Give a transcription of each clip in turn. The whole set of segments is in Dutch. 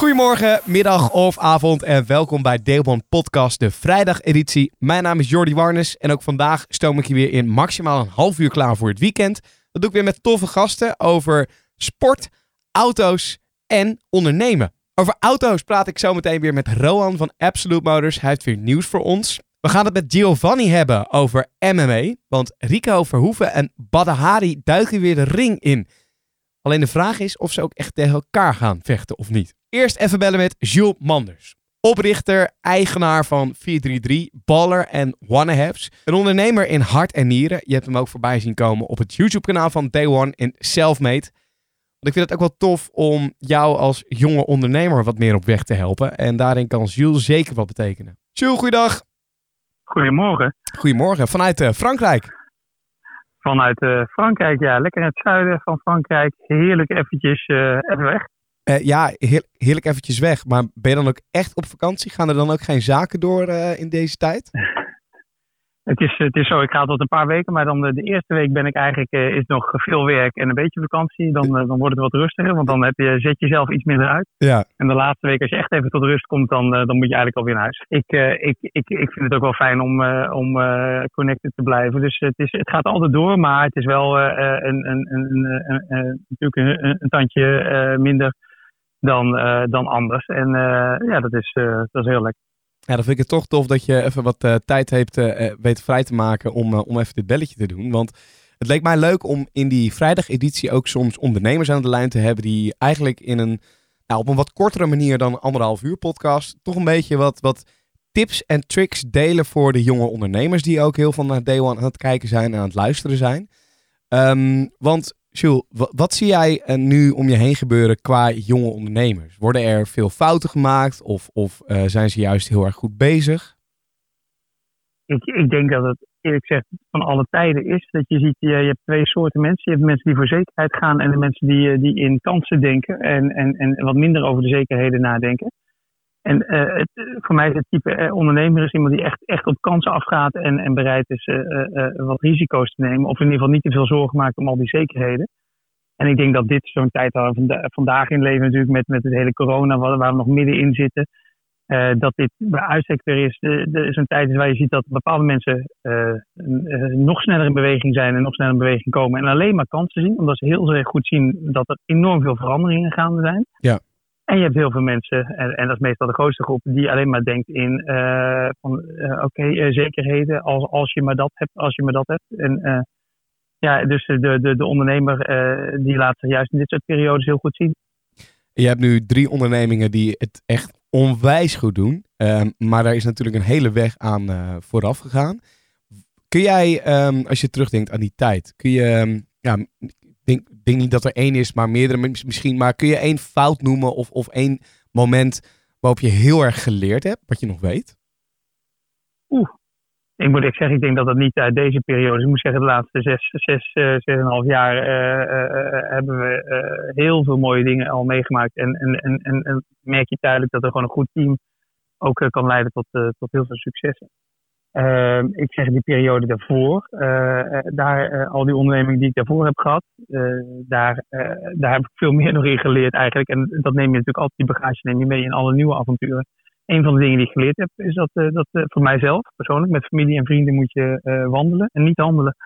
Goedemorgen, middag of avond en welkom bij One Podcast, de vrijdageditie. Mijn naam is Jordi Warnes en ook vandaag stoom ik je weer in maximaal een half uur klaar voor het weekend. Dat doe ik weer met toffe gasten over sport, auto's en ondernemen. Over auto's praat ik zo meteen weer met Rohan van Absolute Motors. Hij heeft weer nieuws voor ons. We gaan het met Giovanni hebben over MMA, want Rico Verhoeven en Badahari duiken weer de ring in. Alleen de vraag is of ze ook echt tegen elkaar gaan vechten of niet. Eerst even bellen met Jules Manders. Oprichter, eigenaar van 433, baller en wannahabs. Een ondernemer in hart en nieren. Je hebt hem ook voorbij zien komen op het YouTube kanaal van Day One in Selfmade. Want ik vind het ook wel tof om jou als jonge ondernemer wat meer op weg te helpen. En daarin kan Jules zeker wat betekenen. Jules, goeiedag. Goedemorgen. Goedemorgen, vanuit eh, Frankrijk. Vanuit eh, Frankrijk, ja, lekker in het zuiden van Frankrijk. Heerlijk eventjes eh, even weg. Eh, ja, heer- heerlijk eventjes weg. Maar ben je dan ook echt op vakantie? Gaan er dan ook geen zaken door in deze tijd? Het is, het is zo, ik ga tot een paar weken, maar dan de, de eerste week ben ik eigenlijk, eh, is nog veel werk en een beetje vakantie. Dan, eh, dan wordt het wat rustiger, want dan heb je, zet je zelf iets minder uit. Ja. En de laatste week, als je echt even tot rust komt, dan, eh, dan moet je eigenlijk alweer naar huis. Ik, eh, ik, ik, ik vind het ook wel fijn om, eh, om eh, connected te blijven. Dus het, is, het gaat altijd door, maar het is wel eh, eh, een, een, een, een, een- een- natuurlijk een, tandje eh, minder dan, eh, dan anders. En eh, ja, dat is, eh, dat is heel lekker. Ja, dan vind ik het toch tof dat je even wat eh, tijd heeft eh, eh, weten vrij te maken om, om even dit belletje te doen. Want het leek mij leuk om in die vrijdageditie ook soms ondernemers aan de lijn te hebben die eigenlijk in een, nou, op een wat kortere manier dan anderhalf uur podcast toch een beetje wat, wat tips en tricks delen voor de jonge ondernemers die ook heel van naar Day One aan het kijken zijn en aan het luisteren zijn. Ehm, want Jules, wa- wat zie jij nu om je heen gebeuren qua jonge ondernemers? Worden er veel fouten gemaakt of, of eh, zijn ze juist heel erg goed bezig? ik, ik denk dat het eerlijk gezegd van alle tijden is. Dat je ziet, je, je hebt twee soorten mensen. Je hebt mensen die voor zekerheid gaan en de mensen die, eh, die in kansen denken en, en, en wat minder over de zekerheden nadenken. En eh, eh, voor mij is het type eh, ondernemer is iemand die echt, echt op kansen afgaat en, en bereid is wat risico's te nemen. Of in ieder geval niet te veel zorgen maakt om al die zekerheden. En ik denk dat dit zo'n tijd waar we vanda- vandaag in leven natuurlijk met, met het hele corona waar, waar we nog middenin zitten. dat dit bij uitstek weer is, zo'n tijd is waar je ziet dat bepaalde mensen nog sneller in beweging zijn en nog sneller in beweging komen. En alleen maar kansen zien, omdat ze heel erg goed zien dat er enorm veel veranderingen gaande zijn. Ja. En je hebt heel veel mensen, en, en dat is meestal de grootste groep, die alleen maar denkt in eh, van eh, oké, eh, zekerheden, als, als je maar dat hebt, als je maar dat hebt. En ja, dus de, de, de ondernemer die laat zich juist in dit soort periodes heel goed zien. Je hebt nu drie ondernemingen die het echt onwijs goed doen. Ehm, maar daar is natuurlijk een hele weg aan vooraf gegaan. Kun jij, ehm, als je terugdenkt aan die tijd, kun je, ehm, ja, denk, denk niet dat er één is, maar meerdere mis- misschien, maar kun je één fout noemen of, of één moment waarop je heel erg geleerd hebt, wat je nog weet? Ik moet echt zeggen, ik denk dat dat niet uit deze periode is. Ik moet zeggen, de laatste zes, zes, eh, zes en een half jaar eh, eh, hebben we heel veel mooie dingen al meegemaakt. En, en, en, en, merk je duidelijk dat er gewoon een goed team ook kan leiden tot, tot heel veel successen. Ehm, ik zeg die periode daarvoor, eh, eh, daar, eh, al die ondernemingen die ik daarvoor heb gehad, eh, daar, daar heb ik veel meer nog in geleerd eigenlijk. En dat neem je natuurlijk altijd, die bagage neem je mee in alle nieuwe avonturen. Een van de dingen die ik geleerd heb, is dat, dat voor mijzelf persoonlijk, met familie en vrienden moet je wandelen en niet handelen.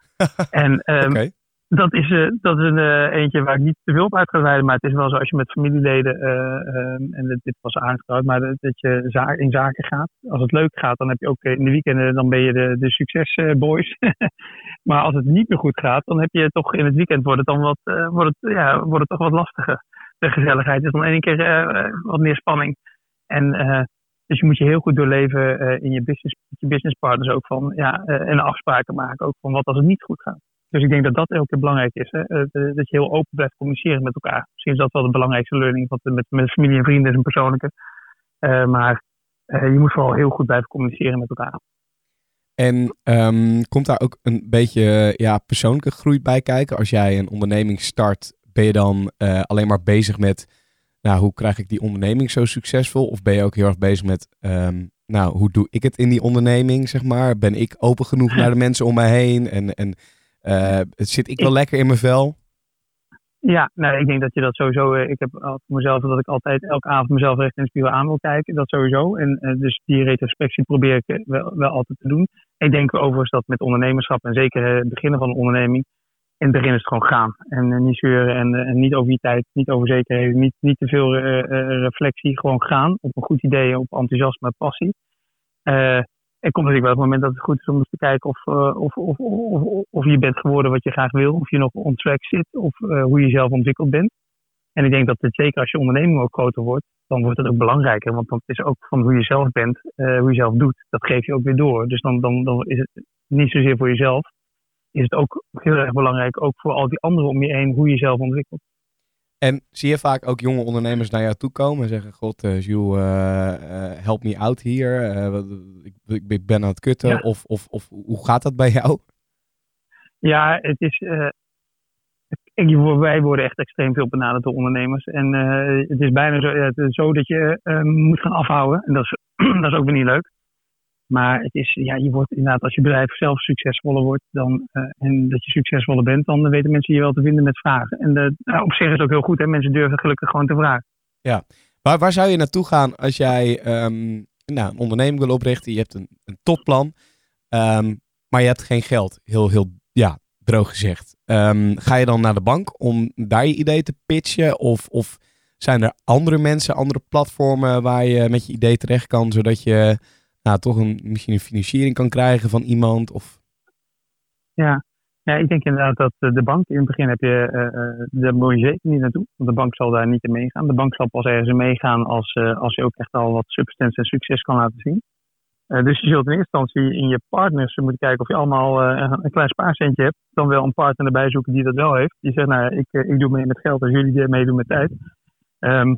en ehm. Dat is, eh, dat is een eh, eentje waar ik niet te veel op uit ga wijden. Maar het is wel zo als je met familieleden, eh, en dit, was aangetrouwd, maar dat, dat je in zaken gaat. Als het leuk gaat, dan heb je ook in de weekenden, dan ben je de, de succesboys. maar als het niet meer goed gaat, dan heb je toch in het weekend wordt het dan wat, wordt het, ja, wordt het toch wat lastiger. De gezelligheid is dan één keer wat meer spanning. En dus je moet je heel goed doorleven in je business, je businesspartners ook van, ja, en afspraken maken ook van wat als het niet goed gaat. Dus ik denk dat dat ook heel belangrijk is. Hè? Eh, de- dat je heel open blijft communiceren met elkaar. Misschien is dat wel de belangrijkste learning. Want met, met familie en vrienden is een persoonlijke. Eh, maar eh, je moet vooral heel goed blijven communiceren met elkaar. En ehm, komt daar ook een beetje ja, persoonlijke groei bij kijken? Als jij een onderneming start, ben je dan eh, alleen maar bezig met, nou, hoe krijg ik die onderneming zo succesvol? Of ben je ook heel erg bezig met, ehm, nou, hoe doe ik het in die onderneming, zeg maar? Ben ik open genoeg naar de mensen om mij heen? En, en uh, zit ik wel lekker in mijn vel? Ja, nou, ik denk dat je dat sowieso. Eh, ik heb voor mezelf dat ik altijd elke avond mezelf recht in de spiegel aan wil kijken. Dat sowieso. En uh, dus die retrospectie probeer ik eh, wel, wel altijd te doen. Ik denk overigens dat met ondernemerschap en zeker het beginnen van een onderneming. In het begin is het gewoon gaan. En niet zeuren en, en, niet over je tijd, niet over zekerheden, niet, niet te veel reflectie. Gewoon gaan op een goed idee, op enthousiasme, passie. Er komt natuurlijk wel het moment dat het goed is om eens te kijken of, uh, of, of, of, of, je bent geworden wat je graag wil. Of je nog on track zit. Of uh, hoe je zelf ontwikkeld bent. En ik denk dat het zeker als je onderneming ook groter wordt. Dan wordt het ook belangrijker. Want dan is ook van hoe je zelf bent. Uh, hoe je zelf doet. Dat geef je ook weer door. Dus dan, dan, dan is het niet zozeer voor jezelf. Is het ook heel erg belangrijk. Ook voor al die anderen om je heen. Hoe je jezelf ontwikkelt. En zie je vaak ook jonge ondernemers naar jou toe komen en zeggen: God, uh, Jules, uh, uh, help me out hier. Ik, ik, ben aan het kutten. Ja. Of, of, of hoe gaat dat bij jou? Ja, het is. wij worden echt extreem veel benaderd door ondernemers. En het is bijna zo, zo dat je moet gaan afhouden. En dat is, dat is ook weer niet leuk. Maar het is, ja, je wordt inderdaad, als je bedrijf zelf succesvoller wordt dan, uh, en dat je succesvoller bent, dan weten mensen je wel te vinden met vragen. En de, nou, op zich is het ook heel goed, hè? mensen durven gelukkig gewoon te vragen. Ja, waar, waar zou je naartoe gaan als jij um, nou, een onderneming wil oprichten? Je hebt een, een topplan, um, maar je hebt geen geld. Heel, heel ja, droog gezegd. Um, ga je dan naar de bank om daar je idee te pitchen? Of, of zijn er andere mensen, andere platformen waar je met je idee terecht kan, zodat je nou, toch een, misschien een financiering kan krijgen van iemand? Of... Ja. ja, ik denk inderdaad dat eh, de bank, in het begin heb je, uh, daar moet zeker niet naartoe. Want de bank zal daar niet in meegaan. De bank zal pas ergens in meegaan als, als je ook echt al wat substantie en succes kan laten zien. Dus je zult in eerste instantie in je partners moeten kijken of je allemaal uh, een klein spaarcentje hebt. Dan wel een partner erbij zoeken die dat wel heeft. Die zegt, nou, ik, ik doe mee met geld als jullie meedoen met tijd. Uh,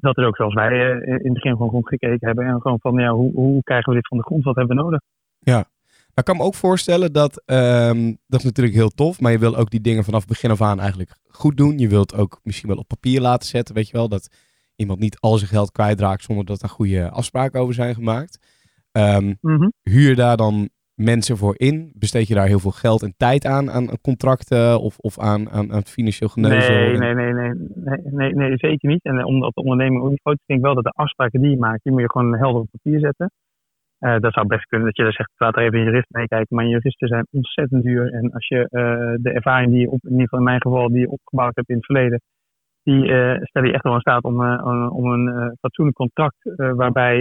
dat is ook zoals wij uh, in het begin gewoon gekeken hebben. En gewoon van, ja, hoe, hoe krijgen we dit van de grond? Wat hebben we nodig? Ja, maar ik kan me ook voorstellen dat, um, dat is natuurlijk heel tof, maar je wil ook die dingen vanaf begin af aan eigenlijk goed doen. Je wilt ook misschien wel op papier laten zetten, weet je wel, dat iemand niet al zijn geld kwijtraakt zonder dat er goede afspraken over zijn gemaakt. Um, mm -hmm. Huur daar dan mensen voor in? Besteed je daar heel veel geld en tijd aan, aan contracten of, of aan, aan, aan financieel geneuzel? Nee, nee, nee, nee, nee, nee, nee, zeker niet. En omdat de onderneming ook niet groot is, denk ik wel dat de afspraken die je maakt, die moet je gewoon helder op papier zetten. Uh, dat zou best kunnen dat je dan zegt, laat er even een jurist meekijken. Maar juristen zijn ontzettend duur. En als je uh, de ervaring die je, op, in ieder geval in mijn geval, die je opgebouwd hebt in het verleden, die uh, stel je echt wel in staat om, om een fatsoenlijk contract waarbij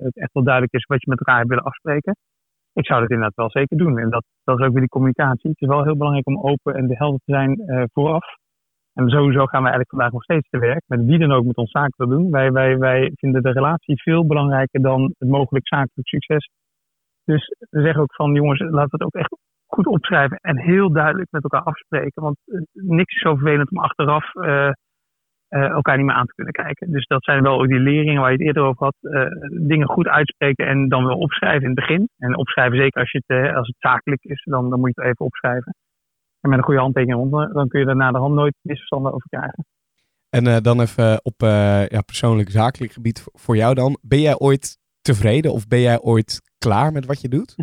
het echt wel duidelijk is wat je met elkaar hebt willen afspreken ik zou dat inderdaad wel zeker doen. En dat, dat is ook weer die communicatie. Het is wel heel belangrijk om open en de helder te zijn uh, vooraf. En sowieso gaan we eigenlijk vandaag nog steeds te werk. Met wie dan ook met ons zaken te doen. Wij, wij, wij vinden de relatie veel belangrijker dan het mogelijk zakelijk succes. Dus we zeggen ook van jongens, laten we het ook echt goed opschrijven en heel duidelijk met elkaar afspreken. Want uh, niks is zo vervelend om achteraf uh, elkaar niet meer aan te kunnen kijken. Dus dat zijn wel ook die leringen waar je het eerder over had. Uh, dingen goed uitspreken en dan wel opschrijven in het begin. En opschrijven zeker als, je het, uh, als het zakelijk is, dan, dan moet je het even opschrijven. En met een goede handtekening onder, dan kun je er na de hand nooit misverstanden over krijgen. En dan even op ja, persoonlijk zakelijk gebied voor jou dan. Ben jij ooit tevreden of ben jij ooit klaar met wat je doet?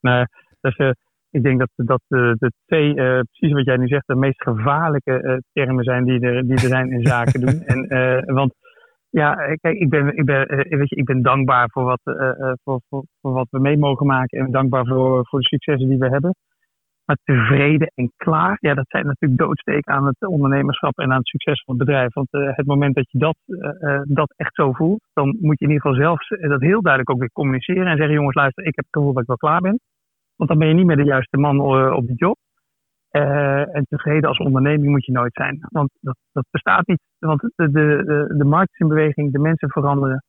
Nee, dat is ik denk dat, dat de, de twee, uh, precies wat jij nu zegt, de meest gevaarlijke uh, termen zijn die er, die er zijn in zaken doen. En, uh, want ja, kijk, ik ben, ik ben, weet je, ik ben dankbaar voor wat, voor, voor, voor, wat we mee mogen maken en dankbaar voor, voor de successen die we hebben. Maar tevreden en klaar, ja, dat zijn natuurlijk doodsteken aan het ondernemerschap en aan het succes van het bedrijf. Want het moment dat je dat, dat echt zo voelt, dan moet je in ieder geval zelf dat heel duidelijk ook weer communiceren en zeggen: jongens, luister, ik heb het gevoel dat ik wel klaar ben. Want dan ben je niet meer de juiste man uh, op de job. Uh, en tevreden als onderneming moet je nooit zijn. Want dat, dat bestaat niet. Want de, de, de, markt is in beweging, de mensen veranderen.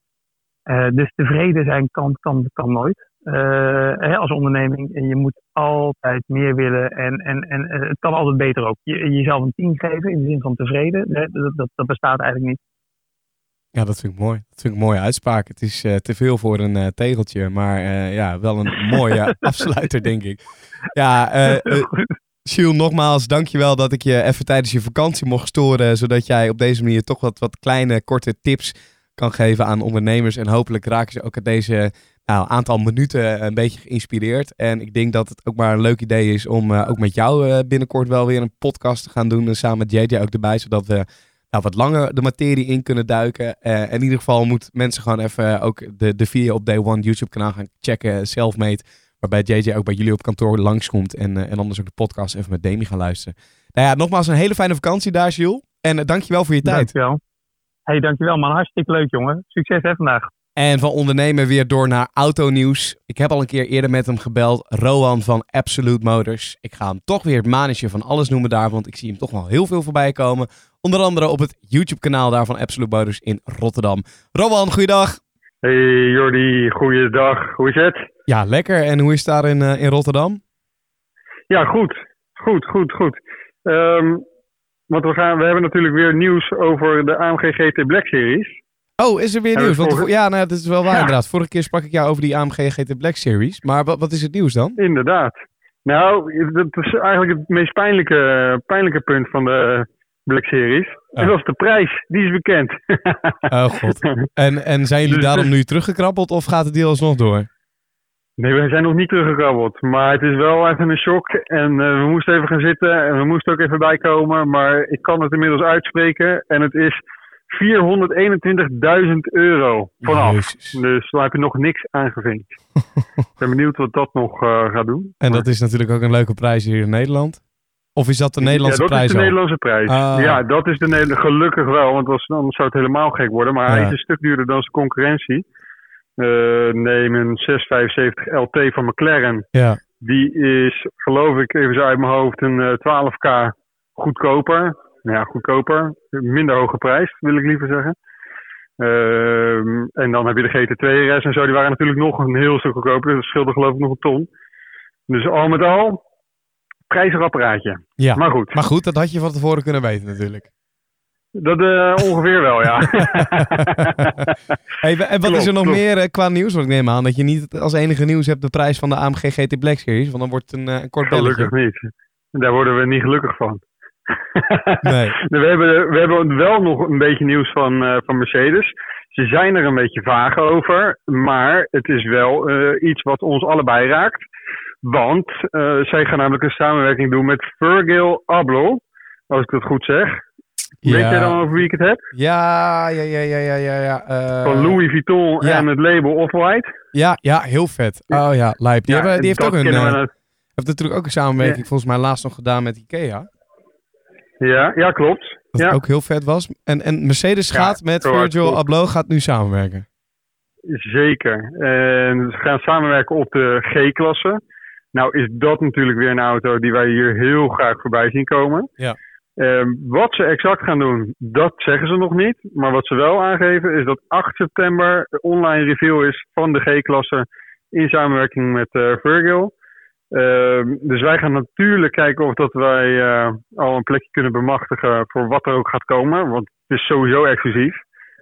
Uh, dus tevreden zijn kan, kan, kan nooit. Hè, als onderneming. En je moet altijd meer willen. En, en, en het kan altijd beter ook. Je, jezelf een tien geven in de zin van tevreden. Hè, dat, dat bestaat eigenlijk niet. Ja, dat vind ik mooi. Dat vind ik een mooie uitspraak. Het is eh, te veel voor een eh, tegeltje, maar eh, ja, wel een mooie afsluiter, denk ik. Ja, Jules, nogmaals, dankjewel dat ik je even tijdens je vakantie mocht storen, zodat jij op deze manier toch wat, wat kleine, korte tips kan geven aan ondernemers. En hopelijk raken ze ook uit deze nou, aantal minuten een beetje geïnspireerd. En ik denk dat het ook maar een leuk idee is om ook met jou binnenkort wel weer een podcast te gaan doen. En samen met JJ ook erbij, zodat we nou, wat langer de materie in kunnen duiken. Eh, in ieder geval moet mensen gewoon even ook de, de video op Day One YouTube kanaal gaan checken, Selfmade. Waarbij JJ ook bij jullie op kantoor langskomt en, eh, en anders ook de podcast even met Demi gaan luisteren. Nou ja, nogmaals een hele fijne vakantie daar, Jules. En uh, dankjewel voor je tijd. Dankjewel. hey, dankjewel man. Hartstikke leuk jongen. Succes hè vandaag. En van ondernemen weer door naar autonieuws. Ik heb al een keer eerder met hem gebeld. Rowan van Absolute Motors. Ik ga hem toch weer het manetje van alles noemen daar. Want ik zie hem toch wel heel veel voorbij komen. Onder andere op het YouTube kanaal daar van Absolute Motors in Rotterdam. Rowan, goeiedag. Hey Jordi, goeiedag. Hoe is het? Ja, lekker. En hoe is het daar in, uh, in Rotterdam? Ja, goed. Goed, goed, goed. Um, want we, gaan, we hebben natuurlijk weer nieuws over de AMG GT Black Series. Oh, is er weer nieuws? Want, vorige... Ja, nou, dat is wel waar ja. inderdaad. Vorige keer sprak ik jou over die AMG GT Black Series. Maar wat, wat is het nieuws dan? Inderdaad. Nou, dat is eigenlijk het meest pijnlijke, pijnlijke punt van de Black Series. Oh. En dat is de prijs. Die is bekend. oh god. En, en zijn jullie dus, daarom nu teruggekrabbeld of gaat het deal alsnog door? Nee, we zijn nog niet teruggekrabbeld. Maar het is wel even een shock. En uh, we moesten even gaan zitten. En we moesten ook even bijkomen. Maar ik kan het inmiddels uitspreken. En het is 421.000 euro vanaf. Jezus. Dus daar heb je nog niks aangevinkt. Ik ben benieuwd wat dat nog uh, gaat doen. En dat is natuurlijk ook een leuke prijs hier in Nederland. Of is dat de Nederlandse ja, dat prijs? is de al? Nederlandse prijs. Ah. Ja, dat is de Nederlandse. Gelukkig wel, want anders zou het helemaal gek worden. Maar ja. hij is een stuk duurder dan zijn concurrentie. Uh, neem een 675 LT van McLaren. Ja. Die is, geloof ik, even zo uit mijn hoofd, een uh, 12k goedkoper. Nou ja, goedkoper. Minder hoge prijs, wil ik liever zeggen. Uh, en dan heb je de GT2 RS en zo. Die waren natuurlijk nog een heel stuk goedkoper. Dat scheelde geloof ik nog een ton. Dus al met al, prijzig apparaatje. Ja, maar goed. Maar goed, dat had je van tevoren kunnen weten natuurlijk. Dat uh, ongeveer wel, ja. hey, en wat klopt, is er nog klopt. meer uh, qua nieuws? Want ik neem aan dat je niet als enige nieuws hebt de prijs van de AMG GT Black Series. Want dan wordt het een, uh, een kort Gelukkig niet. Daar worden we niet gelukkig van. nee. we, hebben, we hebben wel nog een beetje nieuws van, van Mercedes. Ze zijn er een beetje vaag over, maar het is wel iets wat ons allebei raakt. Want uh, zij gaan namelijk een samenwerking doen met Virgil Abloh, als ik dat goed zeg. Ja. Weet jij dan over wie ik het heb? Ja, ja, ja, ja, ja, ja. ja. Uh, Van Louis Vuitton ja. en het label Off-White. Ja, ja, heel vet. Oh ja, lijp. Die, hebben, die heeft ook een... Uh, heeft natuurlijk ook een samenwerking volgens mij laatst nog gedaan met Ikea. Ja, ja klopt. Dat ook heel vet was. En, en Mercedes gaat met Virgil Abloh gaat nu samenwerken. Zeker. En ze gaan samenwerken op de G-klasse. Nou is dat natuurlijk weer een auto die wij hier heel graag voorbij zien komen. Ja. Um, wat ze exact gaan doen, dat zeggen ze nog niet. Maar wat ze wel aangeven is dat 8 september de online review is van de G-klasse in samenwerking met uh, Virgil. Uh, dus wij gaan natuurlijk kijken of dat wij uh, al een plekje kunnen bemachtigen voor wat er ook gaat komen. Want het is sowieso exclusief.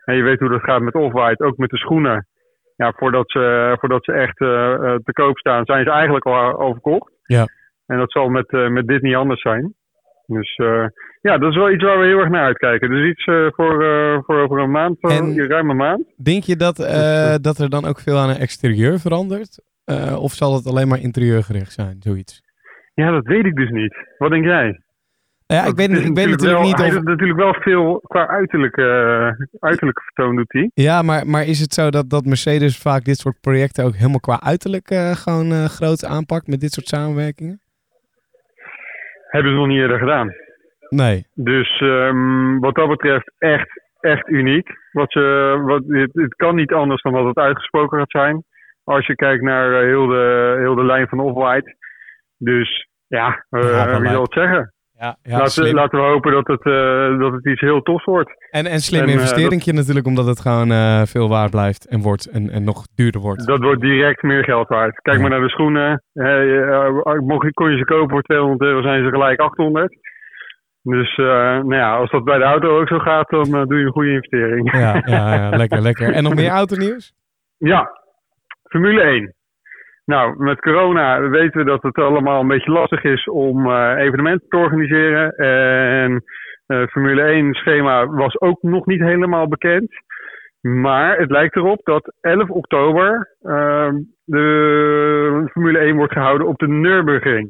En je weet hoe dat gaat met Off-White, ook met de schoenen. Ja, voordat ze, voordat ze echt uh, te koop staan, zijn ze eigenlijk al overkocht. Ja. En dat zal met, met dit niet anders zijn. Dus ja, dat is wel iets waar we heel erg naar uitkijken. Dus iets voor, voor over een maand, en ruim een maand. Denk je dat, dat er dan ook veel aan het exterieur verandert? Of zal het alleen maar interieurgericht zijn, zoiets? Ja, dat weet ik dus niet. Wat denk jij? Ja, ik weet, ik weet natuurlijk wel, niet of... Hij doet natuurlijk wel veel qua uiterlijke, uh, uiterlijke vertoon doet hij. Ja, maar, maar is het zo dat, dat Mercedes vaak dit soort projecten ook helemaal qua uiterlijk uh, gewoon uh, groot aanpakt met dit soort samenwerkingen? Hebben ze nog niet eerder gedaan. Nee. Dus um, wat dat betreft echt, echt uniek. Wat ze, wat, het, het kan niet anders dan dat het uitgesproken gaat zijn als je kijkt naar heel, de, heel de lijn van Off-White. Dus ja, ja wie zal het zeggen? Ja, ja, laten, laten, we hopen dat het, uh, dat het iets heel tofs wordt. En, en slim investering dat... natuurlijk, omdat het gewoon uh, veel waard blijft en wordt en, en nog duurder wordt. Dat wordt direct meer geld waard. Kijk ja. maar naar de schoenen. Hey, uh, mocht, kon je ze kopen voor 200 euro, zijn ze gelijk 800. Dus eh, nou ja, als dat bij de auto ook zo gaat, dan eh, doe je een goede investering. Ja, ja, ja, lekker, lekker. En nog meer autonieuws? Ja, Formule 1. Nou, met corona weten we dat het allemaal een beetje lastig is om eh, evenementen te organiseren. En eh Formule 1 schema was ook nog niet helemaal bekend. Maar het lijkt erop dat 11 oktober eh, de Formule 1 wordt gehouden op de Nürburgring.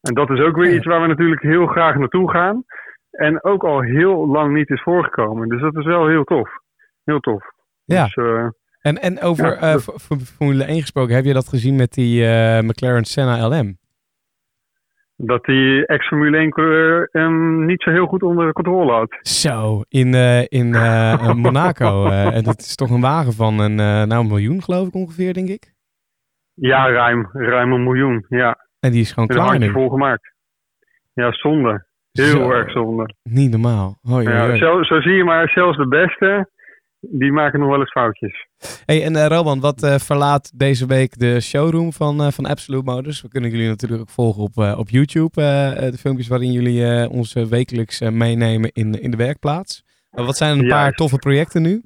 En dat is ook weer Ja. iets waar we natuurlijk heel graag naartoe gaan. En ook al heel lang niet is voorgekomen. Dus dat is wel heel tof. Heel tof. Ja. Dus, eh, En, en over Ja, eh, Formule 1 gesproken, heb je dat gezien met die eh, McLaren Senna LM? dat die ex-Formule 1-coureur hem niet zo heel goed onder controle had. Zo, in, eh, in Monaco. en dat is toch een wagen van een, nou, een miljoen, geloof ik ongeveer, denk ik. Ja, ruim. Ruim een miljoen. Ja, En die is gewoon een klaar nu. vol gemaakt. Ja, zonde. Heel Zo, erg zonde. Niet normaal. Hoi, hoi, Ja, hoi. zo, zo zie je maar, zelfs de beste, die maken nog wel eens foutjes. Hey, en eh Roman, wat eh, verlaat deze week de showroom van, eh, van Absolute Motors? We kunnen jullie natuurlijk ook volgen op, op YouTube. de filmpjes waarin jullie ons wekelijks meenemen in, in de werkplaats. Wat zijn een paar toffe projecten nu?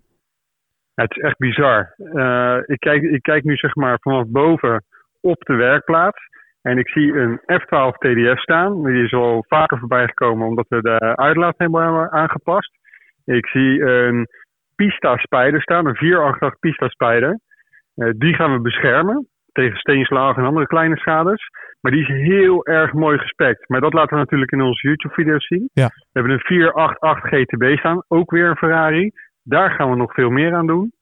Ja, het is echt bizar. Ik, kijk, ik kijk nu zeg maar vanaf boven op de werkplaats. En ik zie een F12 TDF staan. Die is al vaker voorbij gekomen omdat we de uitlaat hebben aangepast. Ik zie een Pista Spider staan, een 488 Pista Spider. Eh, die gaan we beschermen tegen steenslagen en andere kleine schades. Maar die is heel erg mooi gespekt. Maar dat laten we natuurlijk in onze YouTube-video's zien. Ja. We hebben een 488 GTB staan, ook weer een Ferrari. Daar gaan we nog veel meer aan doen.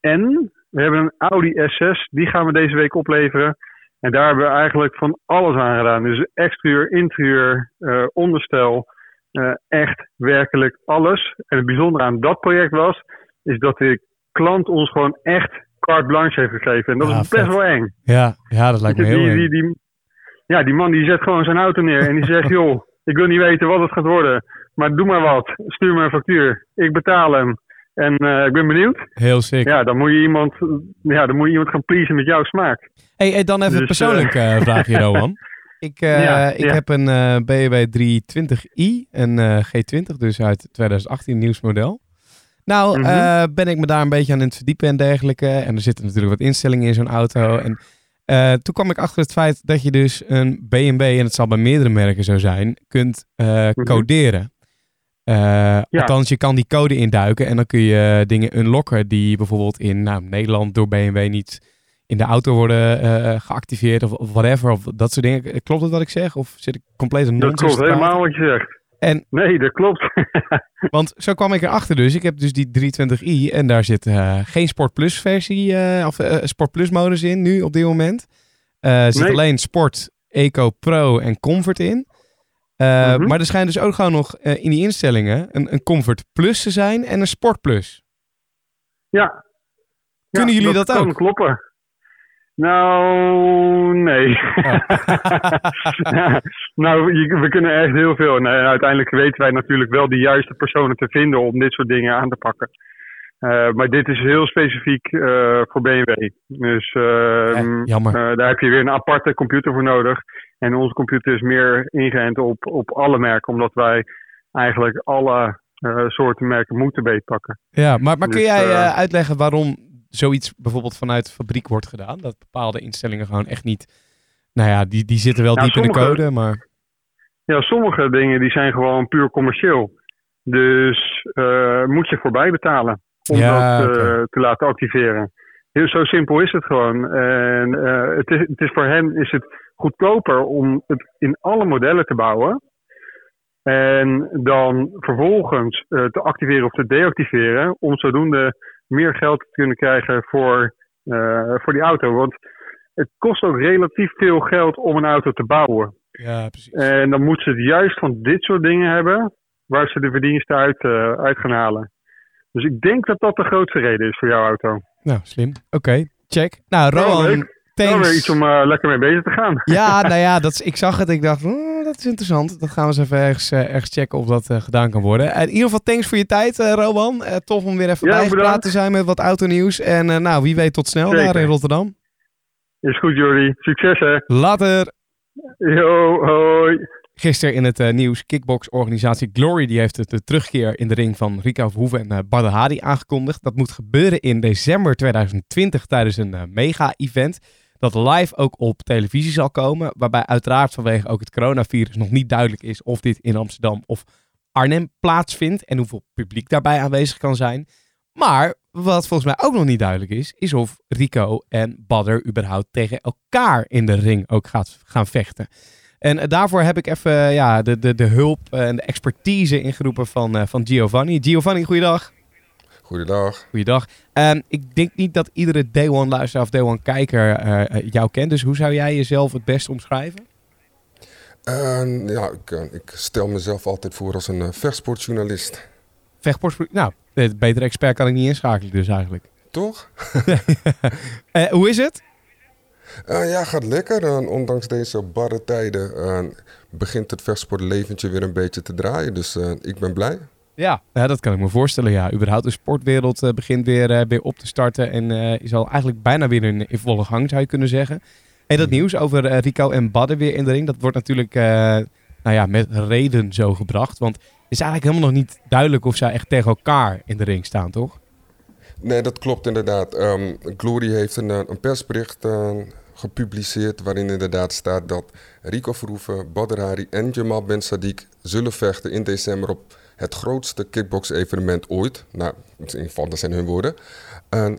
En we hebben een Audi S6, die gaan we deze week opleveren. En daar hebben we eigenlijk van alles aan gedaan. Dus exterieur, interieur, eh, onderstel, eh, echt werkelijk alles. En het bijzondere aan dat project was, is dat de klant ons gewoon echt carte blanche heeft gegeven. En dat Ah, is best vet. wel eng. Ja, ja dat lijkt me heel die, eng. die, die, ja, die man die zet gewoon zijn auto neer en die zegt, joh, ik wil niet weten wat het gaat worden. Maar doe maar wat. Stuur me een factuur. Ik betaal hem. En eh, ik ben benieuwd. Heel sick. Ja, dan moet je iemand, ja, dan moet je iemand gaan pleasen met jouw smaak. Hey, hey, dan even een Dus, persoonlijk eh, vraagje, Roman. Ik, eh, Ja, ik ja. heb een eh BMW 320i, een eh, G20, dus uit 2018 nieuwsmodel. Nou, Mhm. ben ik me daar een beetje aan het verdiepen en dergelijke. En er zitten natuurlijk wat instellingen in zo'n auto. En toen kwam ik achter het feit dat je dus een BMW, en het zal bij meerdere merken zo zijn, kunt Mhm. coderen. Eh, Althans, je kan die code induiken en dan kun je dingen unlocken die bijvoorbeeld in nou, Nederland door BMW niet in de auto worden eh, geactiveerd of, of whatever. Of dat soort dingen. Klopt het wat ik zeg? Of zit ik compleet een Dat nonsens klopt te praten? helemaal wat je zegt. En- Nee, dat klopt. Want zo kwam ik erachter dus. Ik heb dus die 320i en daar zit eh, geen Sport Plus versie eh, of eh, Sport Plus modus in nu op dit moment. Eh, er zit Nee. alleen Sport, Eco Pro en Comfort in. Eh, Mhm. Maar er schijnt dus ook gewoon nog eh, in die instellingen een, een Comfort Plus te zijn en een Sport Plus. ja. Kunnen Ja, jullie dat kan ook? kloppen. Nou, nee. Oh. Ja, nou, je- we kunnen echt heel veel. En uiteindelijk weten wij natuurlijk wel de juiste personen te vinden om dit soort dingen aan te pakken. Eh, maar dit is heel specifiek eh, voor BMW. Dus ehm, Eh, daar heb je weer een aparte computer voor nodig. En onze computer is meer ingeënt op, op alle merken, omdat wij eigenlijk alle soorten merken moeten beetpakken. Ja, maar, maar kun Dus, jij uitleggen waarom zoiets bijvoorbeeld vanuit de fabriek wordt gedaan? Dat bepaalde instellingen gewoon echt niet... Nou ja, die, die zitten wel Nou, diep in de code, maar... Ja, sommige dingen die zijn gewoon puur commercieel. Dus eh, moet je voorbij betalen om Ja, dat eh, te laten activeren. Heel zo simpel is het gewoon. En eh, het, is, het is voor hen is het goedkoper om het in alle modellen te bouwen. En dan vervolgens te activeren of te deactiveren. Om zodoende meer geld te kunnen krijgen voor, eh, voor die auto. Want het kost ook relatief veel geld om een auto te bouwen. Ja, precies. En dan moeten ze het juist van dit soort dingen hebben, waar ze de verdiensten uit, eh, uit gaan halen. Dus ik denk dat dat de grootste reden is voor jouw auto. Nou, slim. Oké, check. Nou, Nou, Nou, weer iets om eh, lekker mee bezig te gaan. Ja, nou ja, dat is, ik zag het. Ik dacht, dat is interessant. Dat gaan we eens even ergens, eh, ergens checken of dat eh, gedaan kan worden. In ieder geval, thanks voor je tijd. Eh, tof om weer even Ja, bijgepraat te zijn met wat autonieuws. En nou, wie weet tot snel Zeker. daar in Rotterdam. Is goed, Jordi. Succes, hè. Later. Yo, hoi. Gisteren in het uh, nieuws, kickbox-organisatie Glory die heeft de terugkeer in de ring van Rico Verhoeven en uh, Badr Hari aangekondigd. Dat moet gebeuren in december 2020 tijdens een uh, mega-event. Dat live ook op televisie zal komen. Waarbij uiteraard vanwege ook het coronavirus nog niet duidelijk is of dit in Amsterdam of Arnhem plaatsvindt. En hoeveel publiek daarbij aanwezig kan zijn. Maar wat volgens mij ook nog niet duidelijk is, is of Rico en Badr überhaupt tegen elkaar in de ring ook gaat gaan vechten. En daarvoor heb ik even ja, de, de, de hulp en de expertise ingeroepen van, uh, van Giovanni. Giovanni, goeiedag. Goeiedag. Goeiedag. Um, ik denk niet dat iedere Day One luisteraar of Day One kijker uh, jou kent. Dus hoe zou jij jezelf het best omschrijven? Uh, ja, ik, ik, stel mezelf altijd voor als een vechtsportjournalist. Vechtsport, nou, een betere expert kan ik niet inschakelen dus eigenlijk. Toch? hoe is het? Ja, gaat lekker. Ondanks deze barre tijden begint het vechtsportleventje weer een beetje te draaien. Dus ik ben blij. Ja, ja, dat kan ik me voorstellen. Ja, überhaupt de sportwereld begint weer, weer op te starten. En is al eigenlijk bijna weer in, in, volle gang, zou je kunnen zeggen. En dat nieuws over Rico en Badden weer in de ring, dat wordt natuurlijk nou ja, met reden zo gebracht. Want het is eigenlijk helemaal nog niet duidelijk of zij echt tegen elkaar in de ring staan, toch? Nee, dat klopt inderdaad. Um, Glory heeft een, een persbericht uh, gepubliceerd waarin inderdaad staat dat Rico Verhoeven, Badr Hari en Jamal Ben Sadiq zullen vechten in december op het grootste kickbox-evenement ooit. Nou, in ieder geval, dat zijn hun woorden.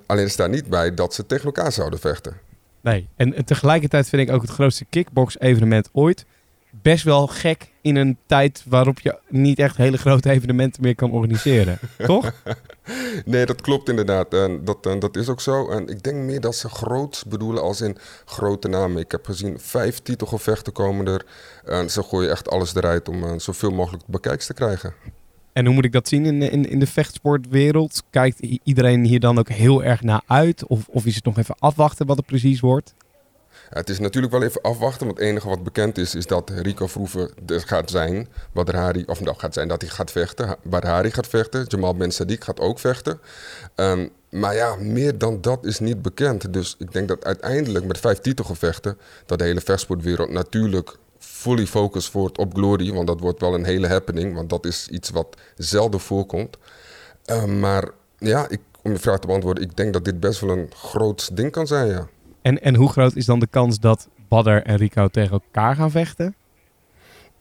Alleen staat niet bij dat ze tegen elkaar zouden vechten. Nee, en, en tegelijkertijd vind ik ook het grootste kickbox-evenement ooit best wel gek in een tijd waarop je niet echt hele grote evenementen meer kan organiseren. Toch? Nee, dat klopt inderdaad. En dat, en dat is ook zo. En ik denk meer dat ze groot bedoelen als in grote namen. Ik heb gezien vijf titelgevechten komen er. En ze gooien echt alles eruit om uh, zoveel mogelijk bekijks te krijgen. En hoe moet ik dat zien in, in, in de vechtsportwereld? Kijkt iedereen hier dan ook heel erg naar uit? Of, of is het nog even afwachten wat het precies wordt? Het is natuurlijk wel even afwachten, want het enige wat bekend is, is dat Rico Vroeven er gaat zijn. Badr Hari, of nou gaat zijn dat hij gaat vechten. Badr Hari gaat vechten. Jamal Ben Sadiq gaat ook vechten. Um, maar ja, meer dan dat is niet bekend. Dus ik denk dat uiteindelijk met vijf titelgevechten, dat de hele vechtsportwereld natuurlijk fully focus wordt op Glory. Want dat wordt wel een hele happening, want dat is iets wat zelden voorkomt. Um, maar ja, ik, om je vraag te beantwoorden, ik denk dat dit best wel een groot ding kan zijn, ja. En, en hoe groot is dan de kans dat Badr en Rico tegen elkaar gaan vechten?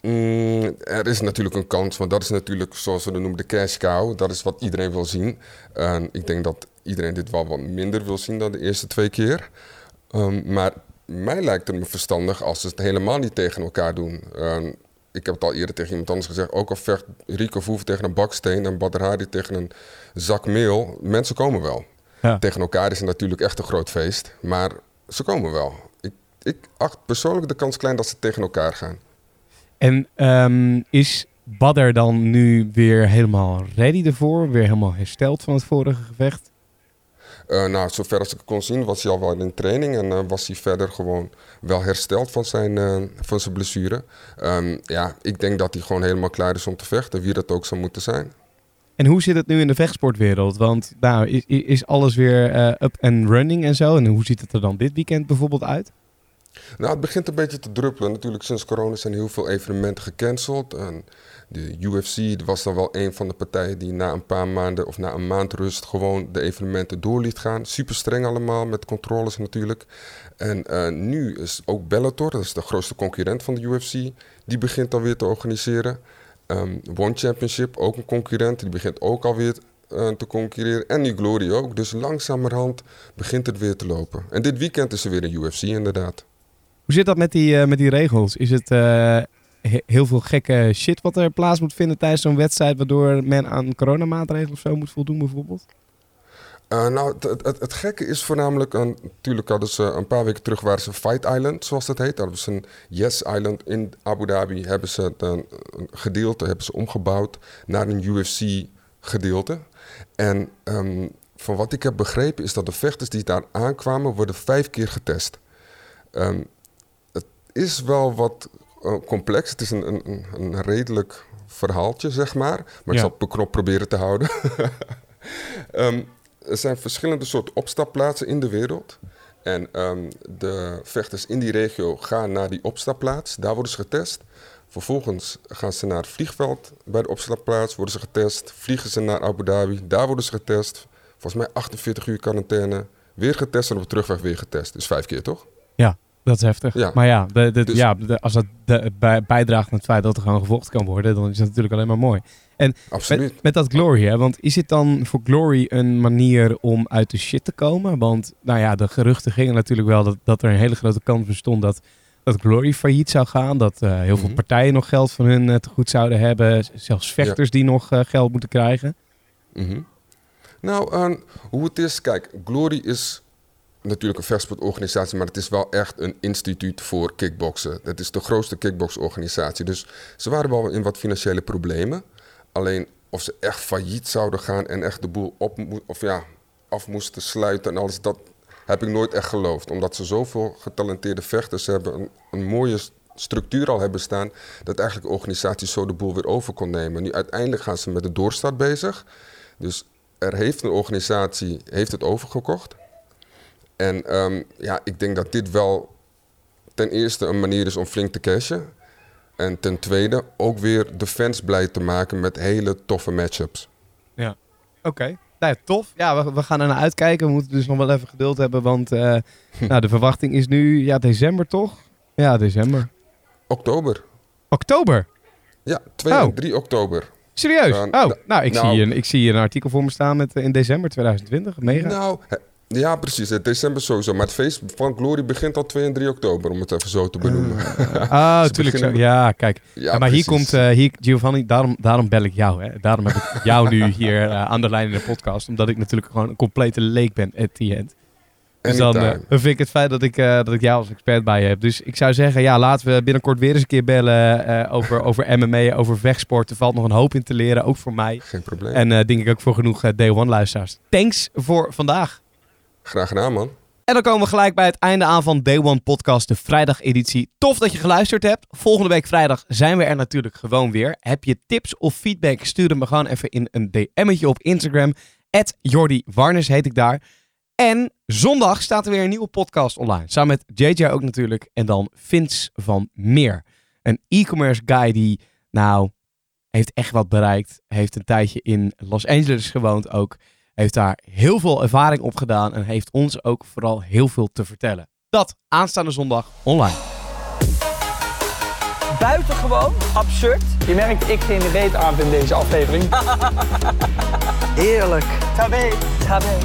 Mm, er is natuurlijk een kans, want dat is natuurlijk, zoals we het noemen, de cash cow. Dat is wat iedereen wil zien. En ik denk dat iedereen dit wel wat minder wil zien dan de eerste twee keer. Um, maar mij lijkt het me verstandig als ze het helemaal niet tegen elkaar doen. Um, ik heb het al eerder tegen iemand anders gezegd. Ook al vecht Rico Voef tegen een baksteen en Badr Hari tegen een zak meel. Mensen komen wel. Ja. Tegen elkaar is het natuurlijk echt een groot feest. Maar ze komen wel. Ik, ik acht persoonlijk de kans klein dat ze tegen elkaar gaan. En um, is Badder dan nu weer helemaal ready ervoor? Weer helemaal hersteld van het vorige gevecht? Uh, nou, zover als ik kon zien was hij al wel in training en uh, was hij verder gewoon wel hersteld van zijn, uh, van zijn blessure. Um, ja, ik denk dat hij gewoon helemaal klaar is om te vechten, wie dat ook zou moeten zijn. En hoe zit het nu in de vechtsportwereld? Want nou, is, is alles weer up and running en zo? En hoe ziet het er dan dit weekend bijvoorbeeld uit? Nou, het begint een beetje te druppelen. Natuurlijk, sinds corona zijn heel veel evenementen gecanceld. En de UFC was dan wel een van de partijen die na een paar maanden of na een maand rust gewoon de evenementen door liet gaan. Super streng allemaal, met controles natuurlijk. En uh, nu is ook Bellator, dat is de grootste concurrent van de UFC, die begint dan weer te organiseren. Um, One Championship, ook een concurrent, die begint ook alweer uh, te concurreren. En die Glory ook. Dus langzamerhand begint het weer te lopen. En dit weekend is er weer een UFC inderdaad. Hoe zit dat met die, uh, met die regels? Is het heel veel gekke shit wat er plaats moet vinden tijdens zo'n wedstrijd... waardoor men aan coronamaatregelen of zo moet voldoen bijvoorbeeld? Uh, nou, het, het, gekke is voornamelijk, uh, natuurlijk hadden ze een paar weken terug waren ze Fight Island, zoals dat heet. Hebben ze een Yes Island in Abu Dhabi, hebben ze een, een gedeelte hebben ze omgebouwd naar een UFC gedeelte. En um, van wat ik heb begrepen is dat de vechters die daar aankwamen, worden vijf keer getest. Um, het is wel wat complex, het is een, een, een redelijk verhaaltje, zeg maar. Maar ja. ik zal het beknop proberen te houden. um, er zijn verschillende soorten opstapplaatsen in de wereld. En um, de vechters in die regio gaan naar die opstapplaats. Daar worden ze getest. Vervolgens gaan ze naar het vliegveld bij de opslagplaats, worden ze getest. Vliegen ze naar Abu Dhabi, daar worden ze getest. Volgens mij 48 uur quarantaine. Weer getest en op de terugweg weer getest. Dus vijf keer toch? Ja, dat is heftig. Ja. Maar ja, de, de- Dus- ja de- als dat bijdraagt aan het feit dat er gewoon gevochten kan worden, dan is dat natuurlijk alleen maar mooi. Absoluut. Met, met dat Glory, hè? Want is het dan voor Glory een manier om uit de shit te komen? Want, nou ja, de geruchten gingen natuurlijk wel dat, dat er een hele grote kans bestond dat, dat Glory failliet zou gaan. Dat eh, heel veel Mhm. partijen nog geld van hun eh, te goed zouden hebben. Zelfs vechters die nog eh, geld moeten krijgen. Mhm. Nou, eh, hoe het is, kijk, Glory is natuurlijk een vechtsportorganisatie, maar het is wel echt een instituut voor kickboksen. Het is de grootste kickboksorganisatie. Dus ze waren wel in wat financiële problemen. Alleen of ze echt failliet zouden gaan en echt de boel op, of ja, af moesten sluiten en alles, dat heb ik nooit echt geloofd. Omdat ze zoveel getalenteerde vechters hebben, een, een mooie structuur al hebben staan, dat eigenlijk de organisatie zo de boel weer over kon nemen. Nu uiteindelijk gaan ze met de doorstart bezig. Dus er heeft een organisatie heeft het overgekocht. En ehm, ja, ik denk dat dit wel ten eerste een manier is om flink te cashen. En ten tweede ook weer de fans blij te maken met hele toffe matchups. Oké. Nou ja, tof. Ja, we, we gaan er naar uitkijken. We moeten dus nog wel even geduld hebben, want eh, nou, de verwachting is nu, ja, december toch? Ja, december. Oktober. Oktober. Ja, 2 Oh. en 3 oktober. Serieus? Ja, oh, nou, nou, ik, nou- zie hier, ik zie hier een artikel voor me staan met eh, in december 2020. Mega. Nou, ja, precies. Het december sowieso. Maar het feest van Glory begint al 2 en 3 oktober, om het even zo te benoemen. Ah, Ze tuurlijk. Zo. beginnen- Ja, kijk. Ja, maar hier komt, eh, hier, Giovanni, daarom, daarom bel ik jou. Hè. Daarom heb ik jou nu hier eh, aan de lijn in de podcast. Omdat ik natuurlijk gewoon een complete leek ben at the end. Dus dan eh, vind ik het feit dat ik, dat ik jou als expert bij je heb. Dus ik zou zeggen, ja, laten we binnenkort weer eens een keer bellen over, over MMA, over vechtsport. Er valt nog een hoop in te leren, ook voor mij. Geen probleem. En denk ik ook voor genoeg Day One luisteraars. Thanks voor vandaag. Graag gedaan, man. En dan komen we gelijk bij het einde aan van Day One Podcast, de vrijdag-editie. Tof dat je geluisterd hebt. Volgende week vrijdag zijn we er natuurlijk gewoon weer. Heb je tips of feedback, stuur hem gewoon even in een DM'tje op Instagram. Jordi Warnes heet ik daar. En zondag staat er weer een nieuwe podcast online. Samen met JJ ook natuurlijk. En dan Vince van Meer. Een e-commerce guy die, nou, heeft echt wat bereikt. Heeft een tijdje in Los Angeles gewoond ook. Heeft daar heel veel ervaring op gedaan. En heeft ons ook vooral heel veel te vertellen. Dat aanstaande zondag online. Buitengewoon absurd. Je merkt, ik geen reet aan in deze aflevering. Heerlijk. Tabé. Tabé.